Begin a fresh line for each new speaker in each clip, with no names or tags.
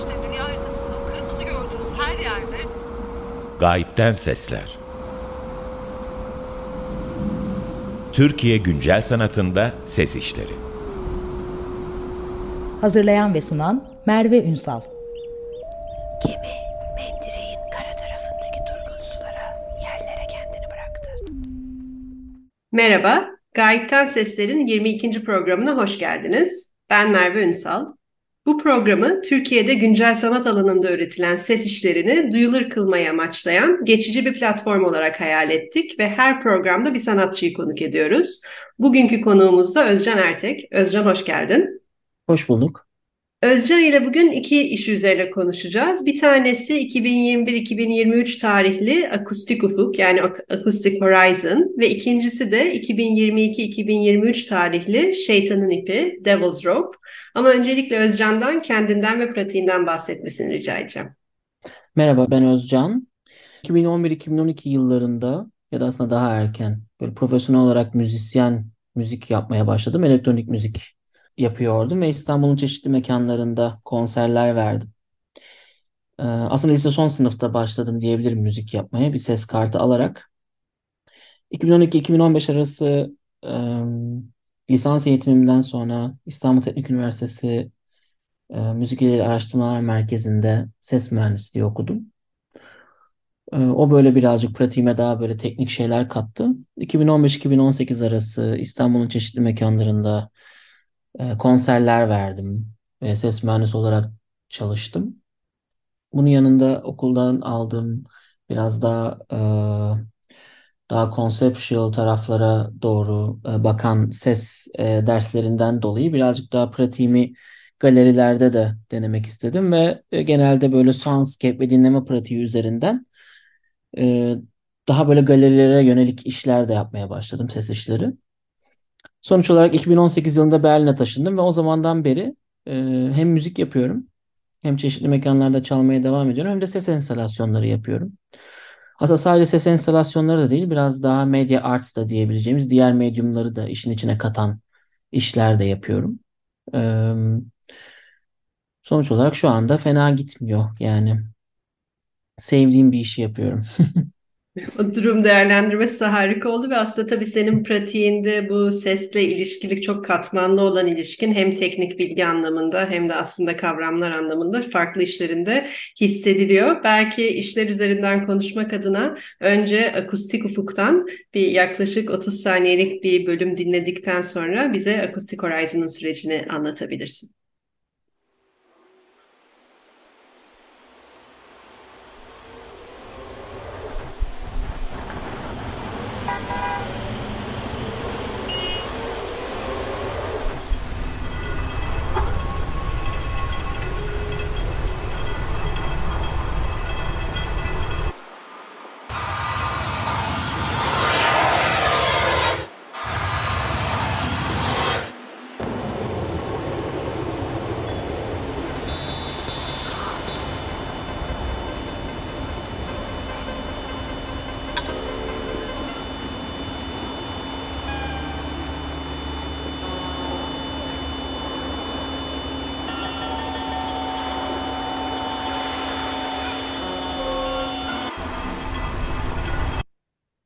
İşte dünya haritasında kırmızı gördüğünüz her yerde
Gayipten Sesler Türkiye Güncel Sanatında Ses İşleri
Hazırlayan ve sunan Merve Ünsal.
Gemi mendireğin kara tarafındaki durgun sulara, yerlere kendini bıraktı.
Merhaba, Gayipten Sesler'in 22. programına hoş geldiniz. Ben Merve Ünsal. Bu programı Türkiye'de güncel sanat alanında öğretilen ses işlerini duyulur kılmayı amaçlayan geçici bir platform olarak hayal ettik ve her programda bir sanatçıyı konuk ediyoruz. Bugünkü konuğumuz da Özcan Ertek. Özcan hoş geldin.
Hoş bulduk.
Özcan ile bugün iki iş üzerine konuşacağız. Bir tanesi 2021-2023 tarihli Akustik Ufuk yani Acoustic Horizon ve ikincisi de 2022-2023 tarihli Şeytanın İpi Devil's Rope. Ama öncelikle Özcan'dan kendinden ve pratiğinden bahsetmesini rica edeceğim.
Merhaba ben Özcan. 2011-2012 yıllarında ya da aslında daha erken böyle profesyonel olarak müzisyen müzik yapmaya başladım. Elektronik müzik yapıyordum ve İstanbul'un çeşitli mekanlarında konserler verdim. Ee, aslında lise son sınıfta başladım diyebilirim müzik yapmaya bir ses kartı alarak. 2012-2015 arası lisans eğitimimden sonra İstanbul Teknik Üniversitesi Müzik İleri Araştırmalar Merkezi'nde ses mühendisliği okudum. O böyle birazcık pratiğime daha böyle teknik şeyler kattı. 2015-2018 arası İstanbul'un çeşitli mekanlarında konserler verdim ve ses mühendisi olarak çalıştım. Bunun yanında okuldan aldığım biraz daha e, daha conceptual taraflara doğru e, bakan ses e, derslerinden dolayı birazcık daha pratiğimi galerilerde de denemek istedim ve e, genelde böyle soundscape ve dinleme pratiği üzerinden e, daha böyle galerilere yönelik işler de yapmaya başladım ses işleri. Sonuç olarak 2018 yılında Berlin'e taşındım ve o zamandan beri e, hem müzik yapıyorum hem çeşitli mekanlarda çalmaya devam ediyorum hem de ses enstalasyonları yapıyorum. Aslında sadece ses enstalasyonları da değil biraz daha medya arts da diyebileceğimiz diğer medyumları da işin içine katan işler de yapıyorum. Ee, sonuç olarak şu anda fena gitmiyor yani. Sevdiğim bir işi yapıyorum.
O durum değerlendirmesi de harika oldu ve aslında tabii senin pratiğinde bu sesle ilişkili çok katmanlı olan ilişkin hem teknik bilgi anlamında hem de aslında kavramlar anlamında farklı işlerinde hissediliyor. Belki işler üzerinden konuşmak adına önce akustik ufuktan bir yaklaşık 30 saniyelik bir bölüm dinledikten sonra bize Acoustic Horizon'ın sürecini anlatabilirsin.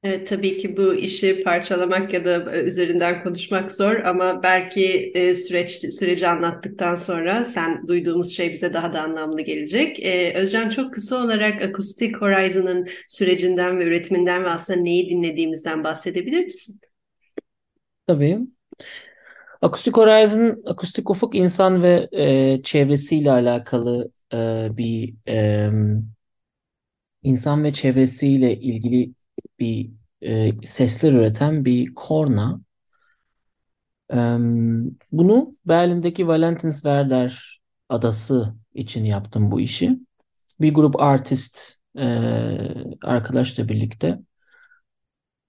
Evet, tabii ki bu işi parçalamak ya da üzerinden konuşmak zor ama belki e, süreç süreci anlattıktan sonra sen duyduğumuz şey bize daha da anlamlı gelecek. E, Özcan çok kısa olarak Acoustic Horizon'ın sürecinden ve üretiminden ve aslında neyi dinlediğimizden bahsedebilir misin?
Tabii. Acoustic Horizon, akustik ufuk insan ve e, çevresiyle alakalı e, bir e, insan ve çevresiyle ilgili bir e, sesler üreten bir korna. E, bunu Berlin'deki Valentinswerder adası için yaptım bu işi. Bir grup artist e, arkadaşla birlikte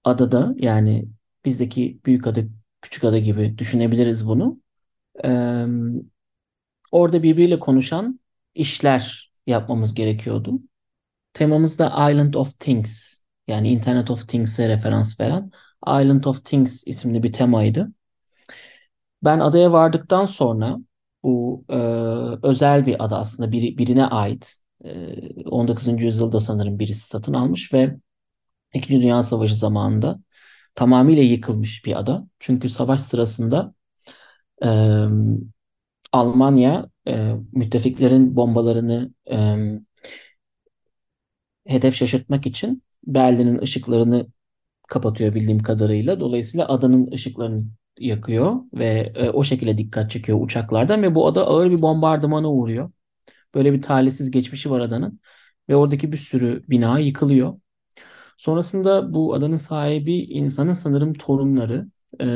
adada yani bizdeki büyük ada küçük ada gibi düşünebiliriz bunu. E, orada birbiriyle konuşan işler yapmamız gerekiyordu. Temamız da Island of Things. Yani Internet of Things'e referans veren Island of Things isimli bir temaydı. Ben adaya vardıktan sonra Bu e, özel bir ada aslında biri, birine ait. E, 19. yüzyılda sanırım birisi satın almış ve İkinci Dünya Savaşı zamanında tamamıyla yıkılmış bir ada. Çünkü savaş sırasında e, Almanya e, müttefiklerin bombalarını e, hedef şaşırtmak için Berlin'in ışıklarını kapatıyor bildiğim kadarıyla. Dolayısıyla adanın ışıklarını yakıyor ve e, o şekilde dikkat çekiyor uçaklardan ve bu ada ağır bir bombardımana uğruyor. Böyle bir talihsiz geçmişi var adanın ve oradaki bir sürü bina yıkılıyor. Sonrasında bu adanın sahibi insanın sanırım torunları. E,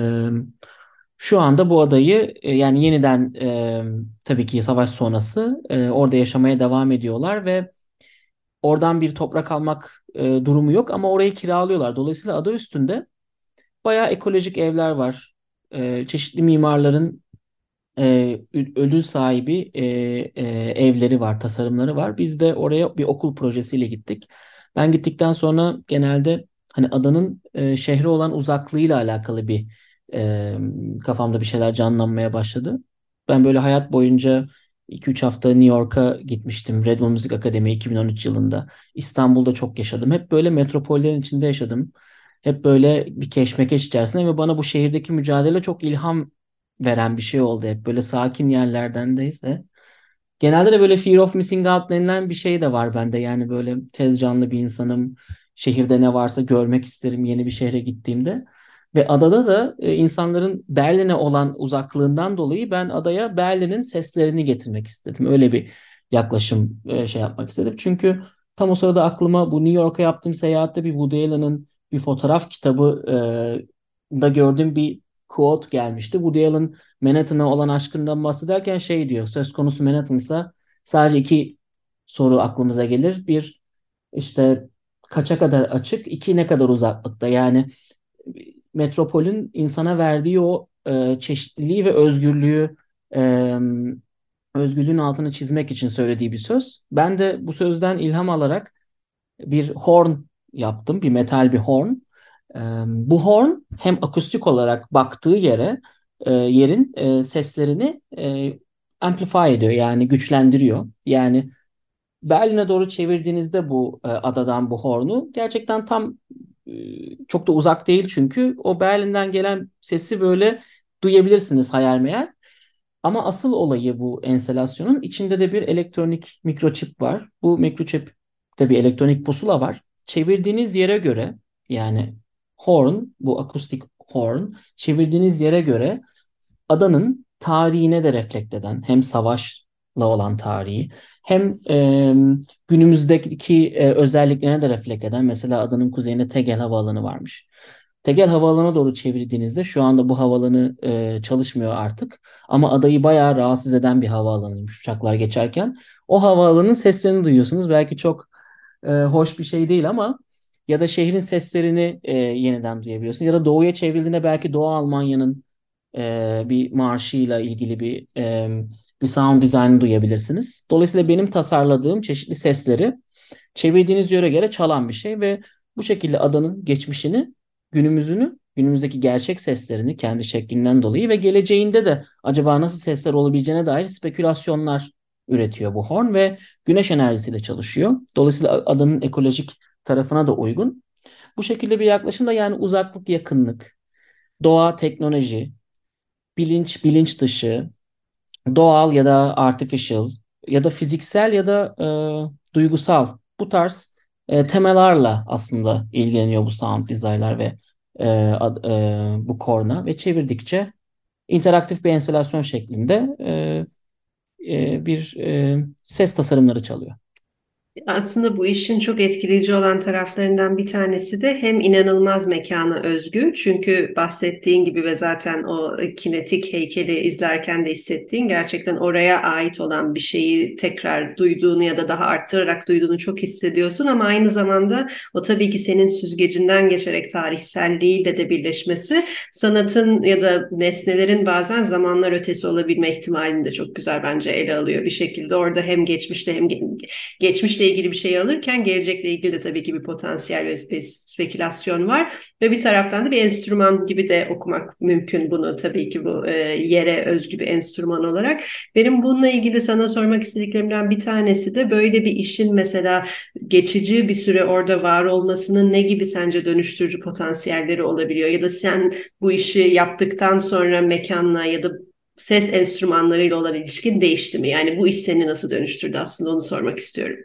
şu anda bu adayı e, yani yeniden e, tabii ki savaş sonrası e, orada yaşamaya devam ediyorlar ve oradan bir toprak almak e, durumu yok ama orayı kiralıyorlar. Dolayısıyla ada üstünde bayağı ekolojik evler var. E, çeşitli mimarların e, ödül sahibi e, e, evleri var, tasarımları var. Biz de oraya bir okul projesiyle gittik. Ben gittikten sonra genelde hani adanın e, şehre olan uzaklığıyla alakalı bir e, kafamda bir şeyler canlanmaya başladı. Ben böyle hayat boyunca 2-3 hafta New York'a gitmiştim. Red Bull Müzik Akademi 2013 yılında. İstanbul'da çok yaşadım. Hep böyle metropollerin içinde yaşadım. Hep böyle bir keşmekeş içerisinde ve bana bu şehirdeki mücadele çok ilham veren bir şey oldu. Hep böyle sakin yerlerdendeyiz de. Genelde de böyle fear of missing out denilen bir şey de var bende. Yani böyle tez canlı bir insanım. Şehirde ne varsa görmek isterim yeni bir şehre gittiğimde. Ve adada da e, insanların Berlin'e olan uzaklığından dolayı ben adaya Berlin'in seslerini getirmek istedim. Öyle bir yaklaşım e, şey yapmak istedim. Çünkü tam o sırada aklıma bu New York'a yaptığım seyahatte bir Woody Allen'ın bir fotoğraf kitabı e, da gördüğüm bir quote gelmişti. Woody Allen Manhattan'a olan aşkından bahsederken şey diyor. Söz konusu Manhattan'sa sadece iki soru aklımıza gelir. Bir işte kaça kadar açık, iki ne kadar uzaklıkta. Yani metropolün insana verdiği o e, çeşitliliği ve özgürlüğü e, özgürlüğün altını çizmek için söylediği bir söz. Ben de bu sözden ilham alarak bir horn yaptım, bir metal bir horn. E, bu horn hem akustik olarak baktığı yere e, yerin e, seslerini e, amplify ediyor yani güçlendiriyor. Yani Berlin'e doğru çevirdiğinizde bu e, adadan bu hornu gerçekten tam çok da uzak değil çünkü o Berlin'den gelen sesi böyle duyabilirsiniz hayal meyal. Ama asıl olayı bu enselasyonun içinde de bir elektronik mikroçip var. Bu mikroçipte bir elektronik pusula var. Çevirdiğiniz yere göre yani horn, bu akustik horn çevirdiğiniz yere göre adanın tarihine de reflekt eden hem savaşla olan tarihi hem e, günümüzdeki e, özelliklerine de reflekt eden mesela adanın kuzeyinde Tegel Havaalanı varmış. Tegel Havaalanı'na doğru çevirdiğinizde şu anda bu havaalanı e, çalışmıyor artık. Ama adayı bayağı rahatsız eden bir havaalanıymış uçaklar geçerken. O havaalanının seslerini duyuyorsunuz. Belki çok e, hoş bir şey değil ama ya da şehrin seslerini e, yeniden duyabiliyorsunuz. Ya da doğuya çevrildiğinde belki Doğu Almanya'nın e, bir marşıyla ilgili bir e, bir sound design'ı duyabilirsiniz. Dolayısıyla benim tasarladığım çeşitli sesleri çevirdiğiniz yöre göre çalan bir şey ve bu şekilde adanın geçmişini, günümüzünü, günümüzdeki gerçek seslerini kendi şeklinden dolayı ve geleceğinde de acaba nasıl sesler olabileceğine dair spekülasyonlar üretiyor bu horn ve güneş enerjisiyle çalışıyor. Dolayısıyla adanın ekolojik tarafına da uygun. Bu şekilde bir yaklaşım da yani uzaklık, yakınlık, doğa, teknoloji, bilinç, bilinç dışı, doğal ya da artificial ya da fiziksel ya da e, duygusal bu tarz e, temalarla aslında ilgileniyor bu sound design'lar ve e, e, bu korna ve çevirdikçe interaktif bir enstalasyon şeklinde e, e, bir e, ses tasarımları çalıyor.
Aslında bu işin çok etkileyici olan taraflarından bir tanesi de hem inanılmaz mekana özgü çünkü bahsettiğin gibi ve zaten o kinetik heykeli izlerken de hissettiğin gerçekten oraya ait olan bir şeyi tekrar duyduğunu ya da daha arttırarak duyduğunu çok hissediyorsun ama aynı zamanda o tabii ki senin süzgecinden geçerek tarihselliğiyle de birleşmesi sanatın ya da nesnelerin bazen zamanlar ötesi olabilme ihtimalini de çok güzel bence ele alıyor bir şekilde. Orada hem geçmişte hem geçmişle ilgili bir şey alırken gelecekle ilgili de tabii ki bir potansiyel ve spe- spekülasyon var. Ve bir taraftan da bir enstrüman gibi de okumak mümkün bunu tabii ki bu e, yere özgü bir enstrüman olarak. Benim bununla ilgili sana sormak istediklerimden bir tanesi de böyle bir işin mesela geçici bir süre orada var olmasının ne gibi sence dönüştürücü potansiyelleri olabiliyor? Ya da sen bu işi yaptıktan sonra mekanla ya da ses enstrümanlarıyla olan ilişkin değişti mi? Yani bu iş seni nasıl dönüştürdü aslında onu sormak istiyorum.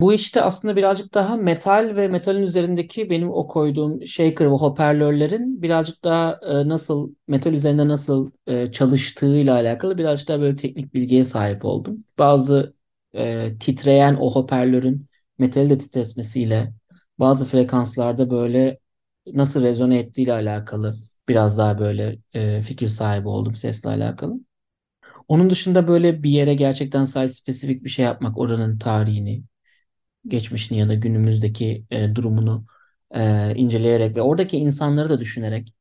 Bu işte aslında birazcık daha metal ve metalin üzerindeki benim o koyduğum shaker ve hoparlörlerin birazcık daha e, nasıl metal üzerinde nasıl e, çalıştığıyla alakalı birazcık daha böyle teknik bilgiye sahip oldum. Bazı e, titreyen o hoparlörün metali de titretmesiyle bazı frekanslarda böyle nasıl rezone ettiğiyle alakalı biraz daha böyle e, fikir sahibi oldum sesle alakalı. Onun dışında böyle bir yere gerçekten sadece spesifik bir şey yapmak, oranın tarihini, geçmişini ya da günümüzdeki e, durumunu e, inceleyerek ve oradaki insanları da düşünerek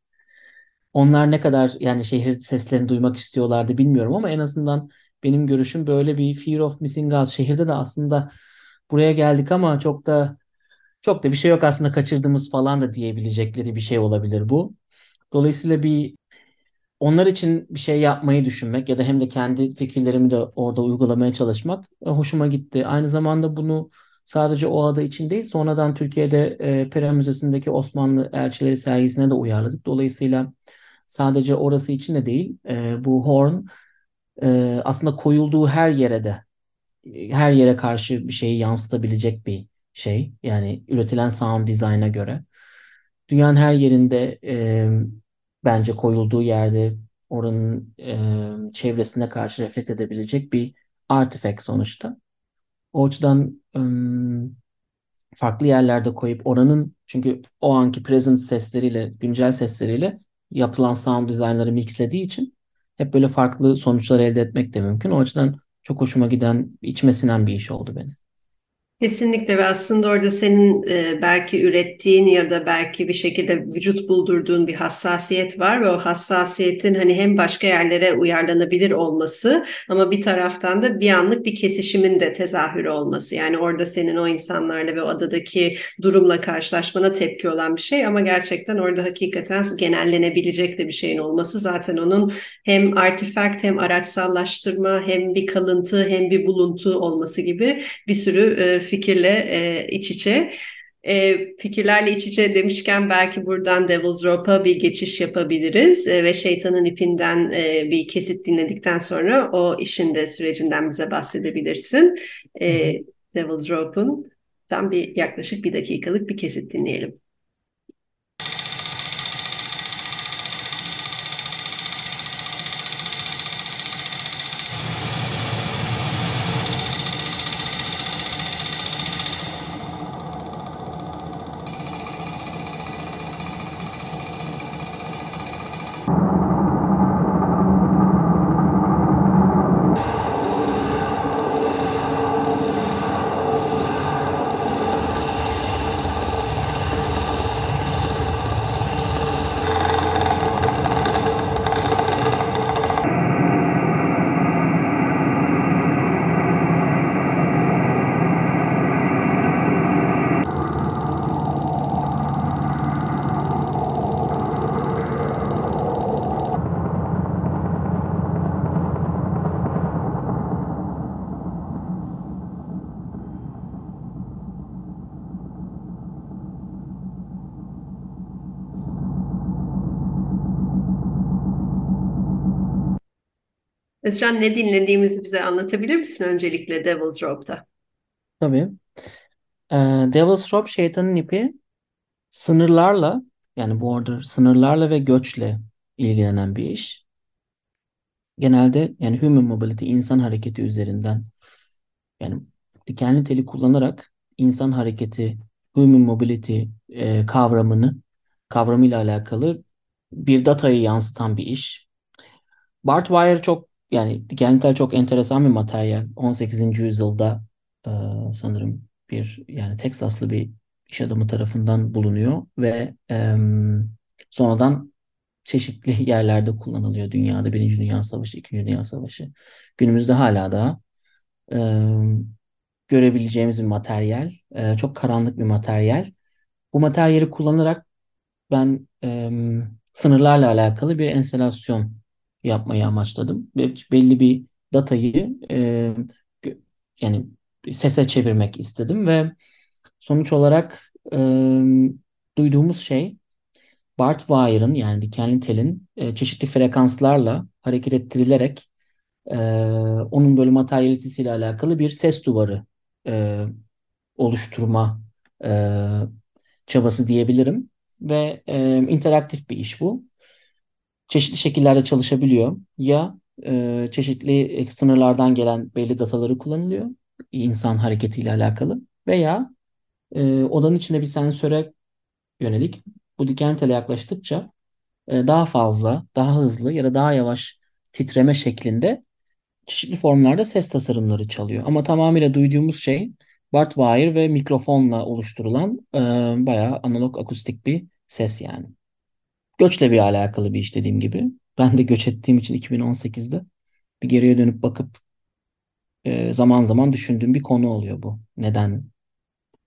onlar ne kadar yani şehir seslerini duymak istiyorlardı bilmiyorum ama en azından benim görüşüm böyle bir fear of missing out. Şehirde de aslında buraya geldik ama çok da çok da bir şey yok aslında kaçırdığımız falan da diyebilecekleri bir şey olabilir bu. Dolayısıyla bir onlar için bir şey yapmayı düşünmek ya da hem de kendi fikirlerimi de orada uygulamaya çalışmak e, hoşuma gitti. Aynı zamanda bunu sadece o ada için değil sonradan Türkiye'de e, Pera Müzesi'ndeki Osmanlı elçileri sergisine de uyarladık. Dolayısıyla sadece orası için de değil e, bu horn e, aslında koyulduğu her yere de her yere karşı bir şeyi yansıtabilecek bir şey. Yani üretilen sound design'a göre. Dünyanın her yerinde e, bence koyulduğu yerde oranın e, çevresine karşı reflekt edebilecek bir artifact sonuçta. O açıdan farklı yerlerde koyup oranın çünkü o anki present sesleriyle, güncel sesleriyle yapılan sound design'ları mixlediği için hep böyle farklı sonuçlar elde etmek de mümkün. O açıdan çok hoşuma giden, içime sinen bir iş oldu benim.
Kesinlikle ve aslında orada senin e, belki ürettiğin ya da belki bir şekilde vücut buldurduğun bir hassasiyet var ve o hassasiyetin hani hem başka yerlere uyarlanabilir olması ama bir taraftan da bir anlık bir kesişimin de tezahürü olması. Yani orada senin o insanlarla ve o adadaki durumla karşılaşmana tepki olan bir şey ama gerçekten orada hakikaten genellenebilecek de bir şeyin olması zaten onun hem artifakt hem araçsallaştırma hem bir kalıntı hem bir buluntu olması gibi bir sürü e, fikirle e, iç içe. E, fikirlerle iç içe demişken belki buradan Devil's Rope'a bir geçiş yapabiliriz e, ve Şeytanın ipinden e, bir kesit dinledikten sonra o işin de sürecinden bize bahsedebilirsin. E, Devil's Rope'un tam bir yaklaşık bir dakikalık bir kesit dinleyelim. Özcan ne dinlediğimizi bize anlatabilir misin öncelikle Devil's Rope'da?
Tabii. Ee, Devil's Rope şeytanın ipi sınırlarla yani border sınırlarla ve göçle ilgilenen bir iş. Genelde yani human mobility insan hareketi üzerinden yani dikenli teli kullanarak insan hareketi human mobility e, kavramını kavramıyla alakalı bir datayı yansıtan bir iş. Barbed wire çok yani dikenli tel çok enteresan bir materyal. 18. yüzyılda e, sanırım bir yani Teksaslı bir iş adamı tarafından bulunuyor ve e, sonradan çeşitli yerlerde kullanılıyor dünyada. Birinci Dünya Savaşı, İkinci Dünya Savaşı. Günümüzde hala da e, görebileceğimiz bir materyal. E, çok karanlık bir materyal. Bu materyali kullanarak ben e, sınırlarla alakalı bir enstalasyon yapmayı amaçladım. Ve belli bir datayı e, yani sese çevirmek istedim ve sonuç olarak e, duyduğumuz şey Bart Wire'ın yani dikenli telin e, çeşitli frekanslarla hareket ettirilerek e, onun böyle materyalitesiyle alakalı bir ses duvarı e, oluşturma e, çabası diyebilirim. Ve e, interaktif bir iş bu. Çeşitli şekillerde çalışabiliyor. Ya e, çeşitli sınırlardan gelen belli dataları kullanılıyor insan hareketiyle alakalı veya e, odanın içinde bir sensöre yönelik bu diken tele yaklaştıkça e, daha fazla, daha hızlı ya da daha yavaş titreme şeklinde çeşitli formlarda ses tasarımları çalıyor. Ama tamamıyla duyduğumuz şey Bart Wire ve mikrofonla oluşturulan e, bayağı analog akustik bir ses yani. Göçle bir alakalı bir iş dediğim gibi. Ben de göç ettiğim için 2018'de bir geriye dönüp bakıp e, zaman zaman düşündüğüm bir konu oluyor bu. Neden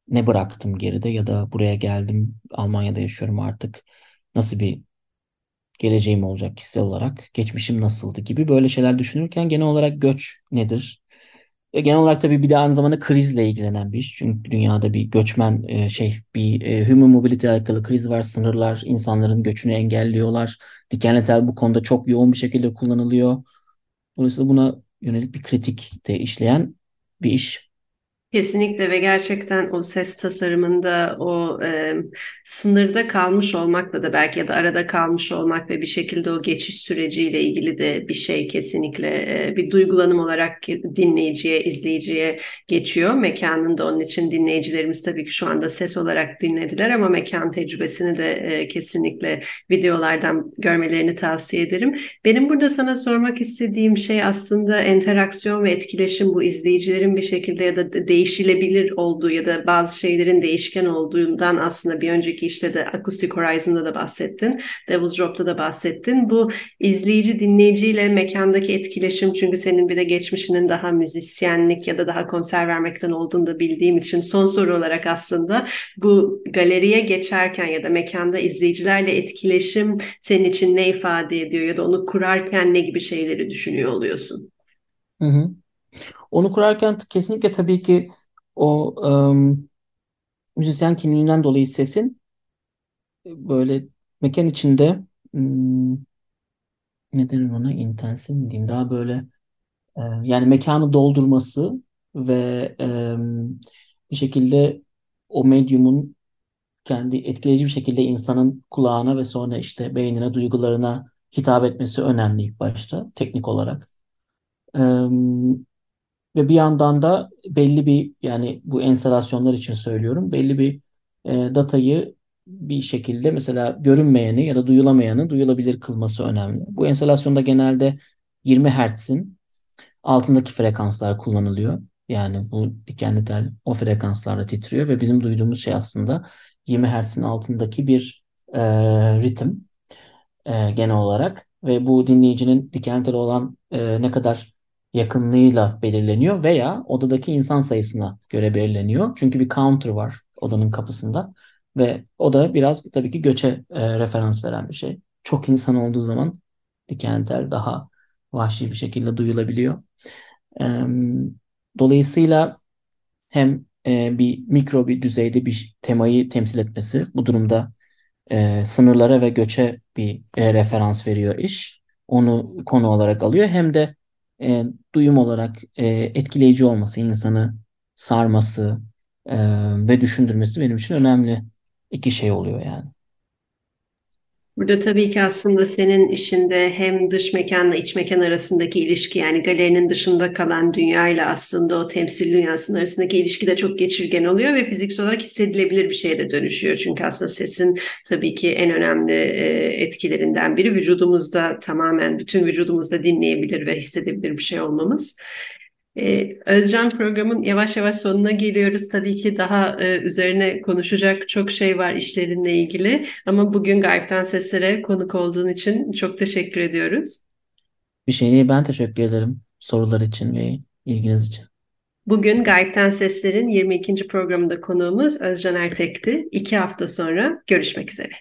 ne bıraktım geride ya da buraya geldim Almanya'da yaşıyorum artık nasıl bir geleceğim olacak kişisel olarak geçmişim nasıldı gibi böyle şeyler düşünürken genel olarak göç nedir? Genel olarak tabii bir de aynı zamanda krizle ilgilenen bir iş. Çünkü dünyada bir göçmen e, şey bir e, human mobility alakalı kriz var. Sınırlar insanların göçünü engelliyorlar. Dikenli tel bu konuda çok yoğun bir şekilde kullanılıyor. Dolayısıyla buna yönelik bir kritik de işleyen bir iş.
Kesinlikle ve gerçekten o ses tasarımında o e, sınırda kalmış olmakla da belki ya da arada kalmış olmak ve bir şekilde o geçiş süreciyle ilgili de bir şey kesinlikle e, bir duygulanım olarak dinleyiciye, izleyiciye geçiyor. Mekanında onun için dinleyicilerimiz tabii ki şu anda ses olarak dinlediler ama mekan tecrübesini de e, kesinlikle videolardan görmelerini tavsiye ederim. Benim burada sana sormak istediğim şey aslında interaksiyon ve etkileşim bu izleyicilerin bir şekilde ya da değişim değişilebilir olduğu ya da bazı şeylerin değişken olduğundan aslında bir önceki işte de Acoustic Horizon'da da bahsettin. Devil's Drop'ta da bahsettin. Bu izleyici dinleyiciyle mekandaki etkileşim çünkü senin bir de geçmişinin daha müzisyenlik ya da daha konser vermekten olduğunu da bildiğim için son soru olarak aslında bu galeriye geçerken ya da mekanda izleyicilerle etkileşim senin için ne ifade ediyor ya da onu kurarken ne gibi şeyleri düşünüyor oluyorsun?
Hı hı. Onu kurarken kesinlikle tabii ki o um, müzisyen kimliğinden dolayı sesin böyle mekan içinde um, ne denir ona intensif mi diyeyim daha böyle e, yani mekanı doldurması ve e, bir şekilde o medyumun kendi etkileyici bir şekilde insanın kulağına ve sonra işte beynine, duygularına hitap etmesi önemli ilk başta teknik olarak. E, ve bir yandan da belli bir yani bu enstalasyonlar için söylüyorum belli bir e, datayı bir şekilde mesela görünmeyeni ya da duyulamayanı duyulabilir kılması önemli. Bu enstalasyonda genelde 20 Hz'in altındaki frekanslar kullanılıyor. Yani bu dikenli tel o frekanslarda titriyor ve bizim duyduğumuz şey aslında 20 Hz'in altındaki bir e, ritim e, genel olarak ve bu dinleyicinin dikenli tel olan e, ne kadar yakınlığıyla belirleniyor veya odadaki insan sayısına göre belirleniyor. Çünkü bir counter var odanın kapısında ve o da biraz tabii ki göçe e, referans veren bir şey. Çok insan olduğu zaman dikenli tel daha vahşi bir şekilde duyulabiliyor. E, dolayısıyla hem e, bir mikro bir düzeyde bir temayı temsil etmesi bu durumda e, sınırlara ve göçe bir e, referans veriyor iş. Onu konu olarak alıyor. Hem de e, duyum olarak e, etkileyici olması, insanı sarması e, ve düşündürmesi benim için önemli iki şey oluyor yani.
Burada tabii ki aslında senin işinde hem dış mekanla iç mekan arasındaki ilişki yani galerinin dışında kalan dünyayla aslında o temsil dünyasının arasındaki ilişki de çok geçirgen oluyor ve fiziksel olarak hissedilebilir bir şeye de dönüşüyor. Çünkü aslında sesin tabii ki en önemli etkilerinden biri vücudumuzda tamamen bütün vücudumuzda dinleyebilir ve hissedebilir bir şey olmamız. Ee, Özcan programın yavaş yavaş sonuna geliyoruz. Tabii ki daha e, üzerine konuşacak çok şey var işlerinle ilgili. Ama bugün Gayipten Seslere konuk olduğun için çok teşekkür ediyoruz.
Bir şey değil ben teşekkür ederim sorular için ve ilginiz için.
Bugün Gayipten Sesler'in 22. programında konuğumuz Özcan Ertek'ti. İki hafta sonra görüşmek üzere.